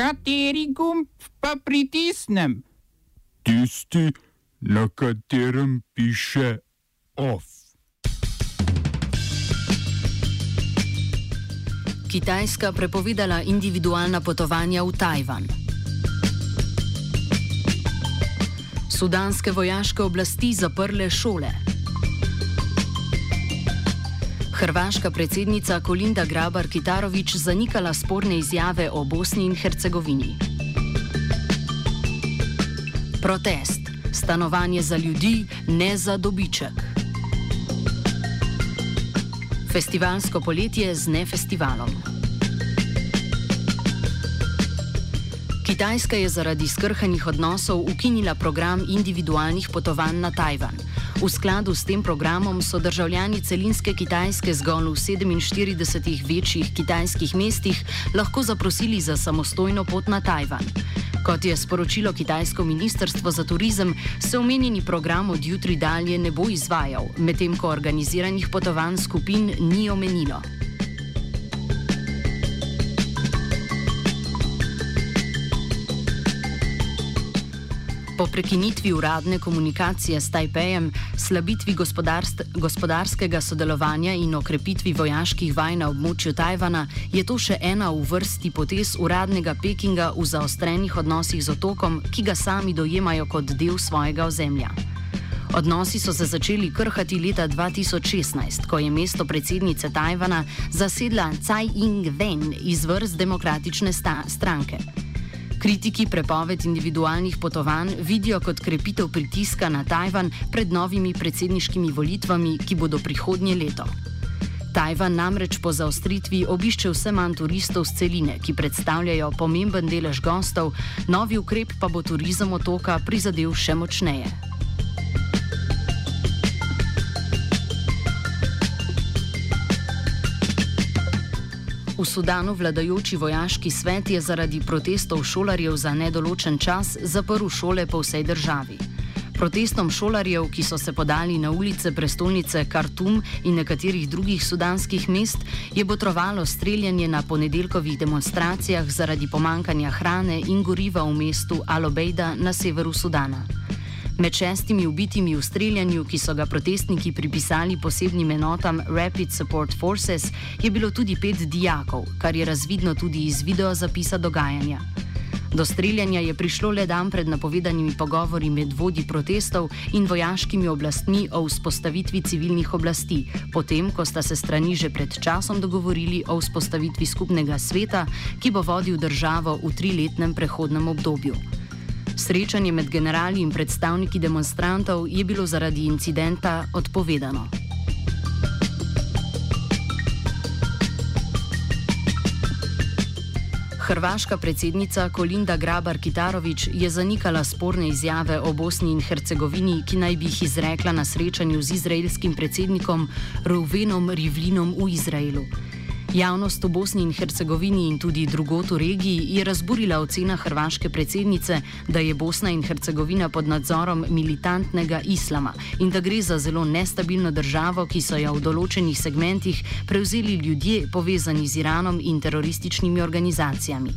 Kateri gumb pa pritisnem? Tisti, na katerem piše OF. Kitajska prepovedala individualna potovanja v Tajvan. Sudanske vojaške oblasti zaprle šole. Hrvaška predsednica Kolinda Grabar Kitarovič zanikala sporne izjave o Bosni in Hercegovini. Protest. Stanovanje za ljudi, ne za dobiček. Festivalsko poletje z nefestivalom. Kitajska je zaradi skrhanih odnosov ukinila program individualnih potovanj na Tajvan. V skladu s tem programom so državljani celinske Kitajske zgolj v 47 večjih kitajskih mestih lahko zaprosili za samostojno pot na Tajvan. Kot je sporočilo Kitajsko ministrstvo za turizem, se omenjeni program od jutri dalje ne bo izvajal, medtem ko organiziranih potovanj skupin ni omenilo. Po prekinitvi uradne komunikacije s Tajpejem, slabitvi gospodarskega sodelovanja in okrepitvi vojaških vaj na območju Tajvana, je to še ena v vrsti potez uradnega Pekinga v zaostrenih odnosih z otokom, ki ga sami dojemajo kot del svojega ozemlja. Odnosi so se začeli krhati leta 2016, ko je mesto predsednice Tajvana zasedla Tsai Ing-wen iz vrst demokratične stranke. Kritiki prepoved individualnih potovanj vidijo kot krepitev pritiska na Tajvan pred novimi predsedniškimi volitvami, ki bodo prihodnje leto. Tajvan namreč po zaostritvi obišče vse manj turistov z celine, ki predstavljajo pomemben delež gostov, novi ukrep pa bo turizem otoka prizadel še močneje. V Sudanu vladajoči vojaški svet je zaradi protestov šolarjev za nedoločen čas zaprl šole po vsej državi. Protestom šolarjev, ki so se podali na ulice prestolnice Khartoum in nekaterih drugih sudanskih mest, je botrovalo streljanje na ponedeljkovih demonstracijah zaradi pomankanja hrane in goriva v mestu Al-Obeida na severu Sudana. Med šestimi ubitimi v streljanju, ki so ga protestniki pripisali posebnim enotam Rapid Support Forces, je bilo tudi pet dijakov, kar je razvidno tudi iz video zapisa dogajanja. Do streljanja je prišlo le dan pred napovedanimi pogovori med vodji protestov in vojaškimi oblastmi o vzpostavitvi civilnih oblasti, potem ko sta se strani že pred časom dogovorili o vzpostavitvi skupnega sveta, ki bo vodil državo v triletnem prehodnem obdobju. Srečanje med generali in predstavniki demonstrantov je bilo zaradi incidenta odpovedano. Hrvaška predsednica Kolinda Grabar Kitarovič je zanikala sporne izjave o Bosni in Hercegovini, ki naj bi jih izrekla na srečanju z izraelskim predsednikom Reuvenom Rivlinom v Izraelu. Javnost v Bosni in Hercegovini in tudi drugot v regiji je razburila ocena hrvaške predsednice, da je Bosna in Hercegovina pod nadzorom militantnega islama in da gre za zelo nestabilno državo, ki so jo v določenih segmentih prevzeli ljudje povezani z Iranom in terorističnimi organizacijami.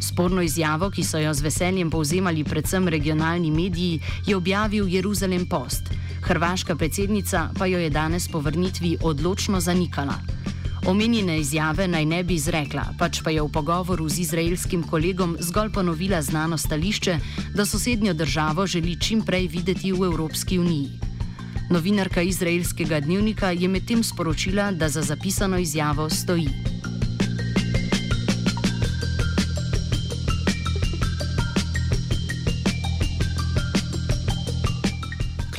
Sporno izjavo, ki so jo z veseljem povzemali predvsem regionalni mediji, je objavil Jeruzalem Post. Hrvaška predsednica pa jo je danes po vrnitvi odločno zanikala. Omenjene izjave naj ne bi izrekla, pač pa je v pogovoru z izraelskim kolegom zgolj ponovila znano stališče, da sosednjo državo želi čim prej videti v Evropski uniji. Novinarka izraelskega dnevnika je medtem sporočila, da za zapisano izjavo stoji.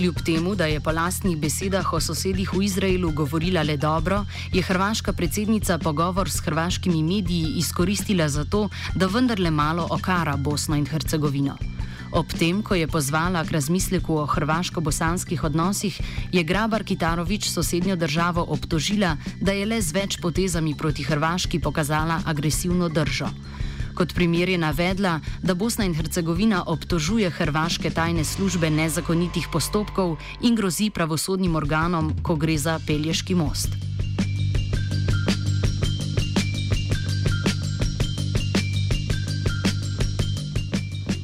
Kljub temu, da je po lastnih besedah o sosedih v Izraelu govorila le dobro, je hrvaška predsednica pogovor s hrvaškimi mediji izkoristila za to, da vendarle malo okara Bosno in Hercegovino. Ob tem, ko je pozvala k razmisleku o hrvaško-bosanskih odnosih, je Grabar Kitarovič sosednjo državo obtožila, da je le z več potezami proti Hrvaški pokazala agresivno držo. Kot primer je navedla, da Bosna in Hercegovina obtožuje hrvaške tajne službe nezakonitih postopkov in grozi pravosodnim organom, ko gre za Pelješki most.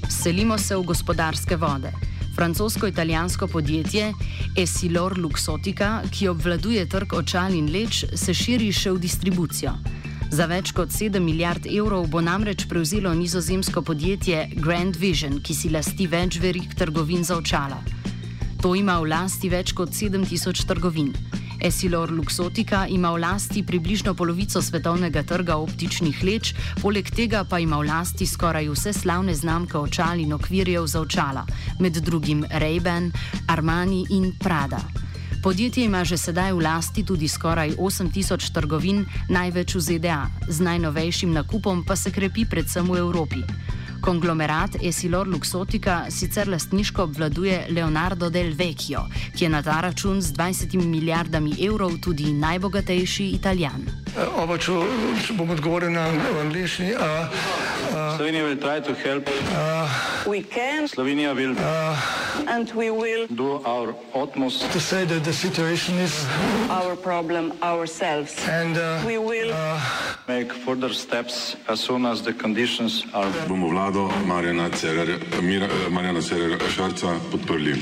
Selimo se v gospodarske vode. Francosko-italijansko podjetje Essilor Luxotica, ki obvladuje trg očal in leč, se širi še v distribucijo. Za več kot 7 milijard evrov bo namreč prevzelo nizozemsko podjetje Grand Vision, ki si lasti več verik trgovin za očala. To ima v lasti več kot 7000 trgovin. Essilor Luxotica ima v lasti približno polovico svetovnega trga optičnih leč, poleg tega pa ima v lasti skoraj vse slavne znamke očal in okvirjev za očala, med drugim Ray-Ban, Armani in Prada. Podjetje ima že sedaj v lasti tudi skoraj 8000 trgovin, največ v ZDA, z najnovejšim nakupom pa se krepi predvsem v Evropi. Konglomerat Essilor Luxotica sicer lastniško obvladuje Leonardo del Vecchio, ki je na ta račun z 20 milijardami evrov tudi najbogatejši Italijan. Uh, oba, če, če bom odgovoril na angliški. Uh, uh, Slovenija bo poskušala pomagati. Slovenija bo naredila naš utmost, da bo rekla, da je situacija naš problem, naš. In mi bomo naredili nadaljnje korake, as soon as the conditions are. Bomo vlado Marjana Cererja, Marjana Cererja Šarca podprli.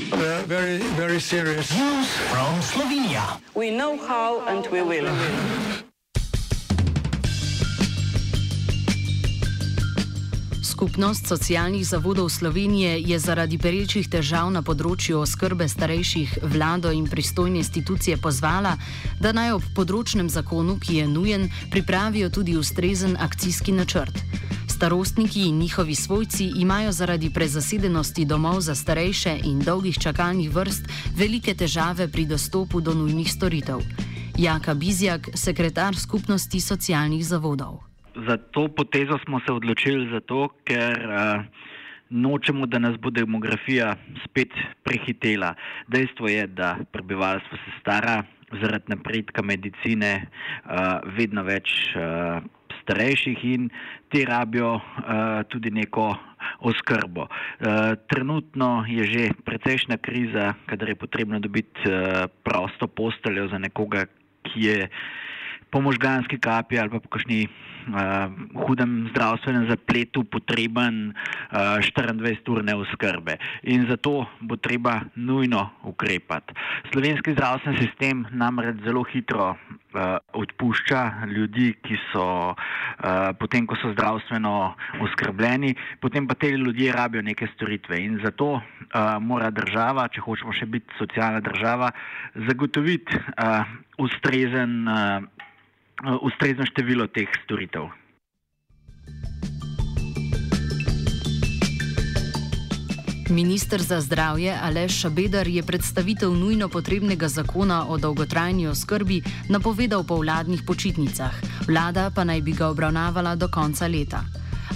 Very, very serious news from Slovenija. We know how and we will. Skupnost socialnih zavodov Slovenije je zaradi perečih težav na področju oskrbe starejših vlado in pristojne institucije pozvala, da naj ob področnem zakonu, ki je nujen, pripravijo tudi ustrezen akcijski načrt. Starostniki in njihovi svojci imajo zaradi prezasedenosti domov za starejše in dolgih čakalnih vrst velike težave pri dostopu do nujnih storitev. Jaka Bizjak, sekretar skupnosti socialnih zavodov za to potezo smo se odločili zato, ker uh, nočemo, da nas bo demografija spet prehitela. Dejstvo je, da prebivalstvo se stara zaradi napredka medicine, uh, vedno več uh, starejših in ti rabijo uh, tudi neko oskrbo. Uh, trenutno je že precejšna kriza, kadar je potrebno dobiti uh, prosto posteljo za nekoga, ki je po možganski kapi ali pa po kakšni uh, hudem zdravstvenem zapletu potreben uh, 24-urne oskrbe. In zato bo treba nujno ukrepati. Slovenski zdravstveni sistem namreč zelo hitro uh, odpušča ljudi, ki so uh, potem, ko so zdravstveno oskrbljeni, potem pa te ljudje rabijo neke storitve. In zato uh, mora država, če hočemo še biti socialna država, zagotoviti uh, ustrezen. Uh, ustrezno število teh storitev. Ministr za zdravje Aleš Šabedar je predstavitev nujno potrebnega zakona o dolgotrajni oskrbi napovedal po vladnih počitnicah, vlada pa naj bi ga obravnavala do konca leta.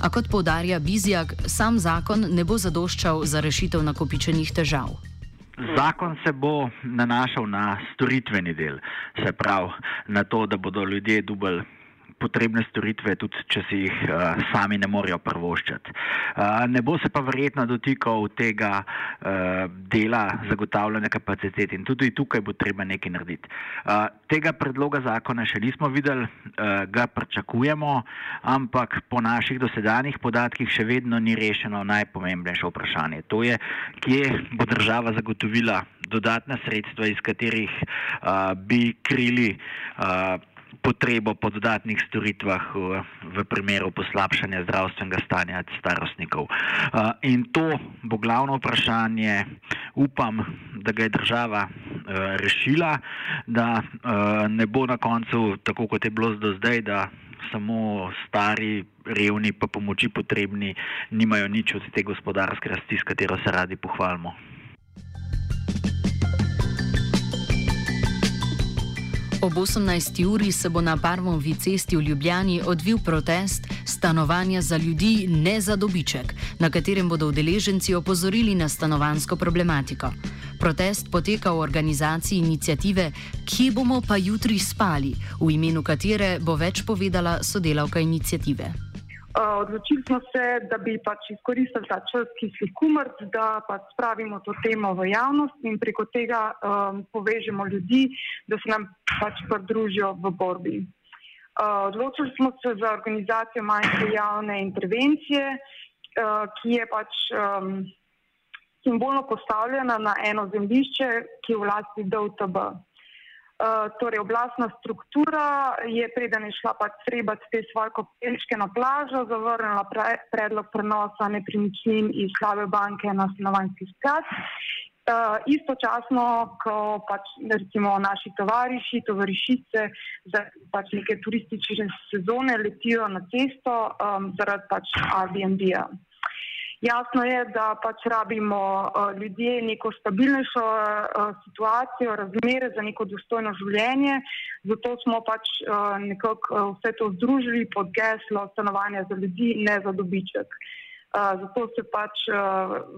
A kot povdarja Bizjak, sam zakon ne bo zadoščal za rešitev nakopičenih težav. Zakon se bo nanašal na storitveni del, se pravi na to, da bodo ljudje dubali potrebne storitve, tudi če si jih uh, sami ne morejo prvoščati. Uh, ne bo se pa verjetno dotikal tega uh, dela zagotavljanja kapacitet in tudi tukaj bo treba nekaj narediti. Uh, tega predloga zakona še nismo videli, uh, ga pričakujemo, ampak po naših dosedanjih podatkih še vedno ni rešeno najpomembnejše vprašanje. To je, kje bo država zagotovila dodatna sredstva, iz katerih uh, bi krili uh, potrebo po dodatnih storitvah v, v primeru poslabšanja zdravstvenega stanja starostnikov. Uh, in to bo glavno vprašanje, upam, da ga je država uh, rešila, da ne bo na koncu tako, kot je bilo do zdaj, da samo stari, revni, pa pomoči potrebni, nimajo nič od te gospodarske rasti, s katero se radi pohvalimo. Ob 18. uri se bo na Parmovi cesti v Ljubljani odvil protest Stanovanja za ljudi, ne za dobiček, na katerem bodo udeleženci opozorili na stanovansko problematiko. Protest poteka v organizaciji inicijative Kje bomo pa jutri spali, v imenu katere bo več povedala sodelavka inicijative. Odločili smo se, da bi pač izkoristili ta čas, ki si kumrt, da pač spravimo to temo v javnost in preko tega um, povežemo ljudi, da se nam pač pridružijo v borbi. Uh, odločili smo se za organizacijo manjše javne intervencije, uh, ki je pač um, simbolno postavljena na eno zemljišče, ki je v lasti DOTB. Uh, torej, oblastna struktura je, preden je šla pač srebat te svoje kopelčke na plažo, zavrnila pre, predlog prenosa nepremičnin iz slabe banke na stanovanjski sklad. Uh, istočasno, ko pač recimo naši tovariši, tovarišice za pač neke turistične sezone letijo na cesto um, zaradi pač Airbnb-a. Jasno je, da pač rabimo uh, ljudje neko stabilnejšo uh, situacijo, razmere za neko dostojno življenje, zato smo pač uh, nekako vse to združili pod geslo stanovanja za ljudi, ne za dobiček. Zato se pač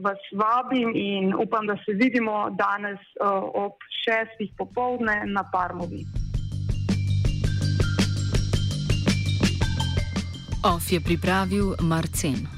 vas vabim in upam, da se vidimo danes ob šestih popovdne na Parmovi. OF je pripravil Marcen.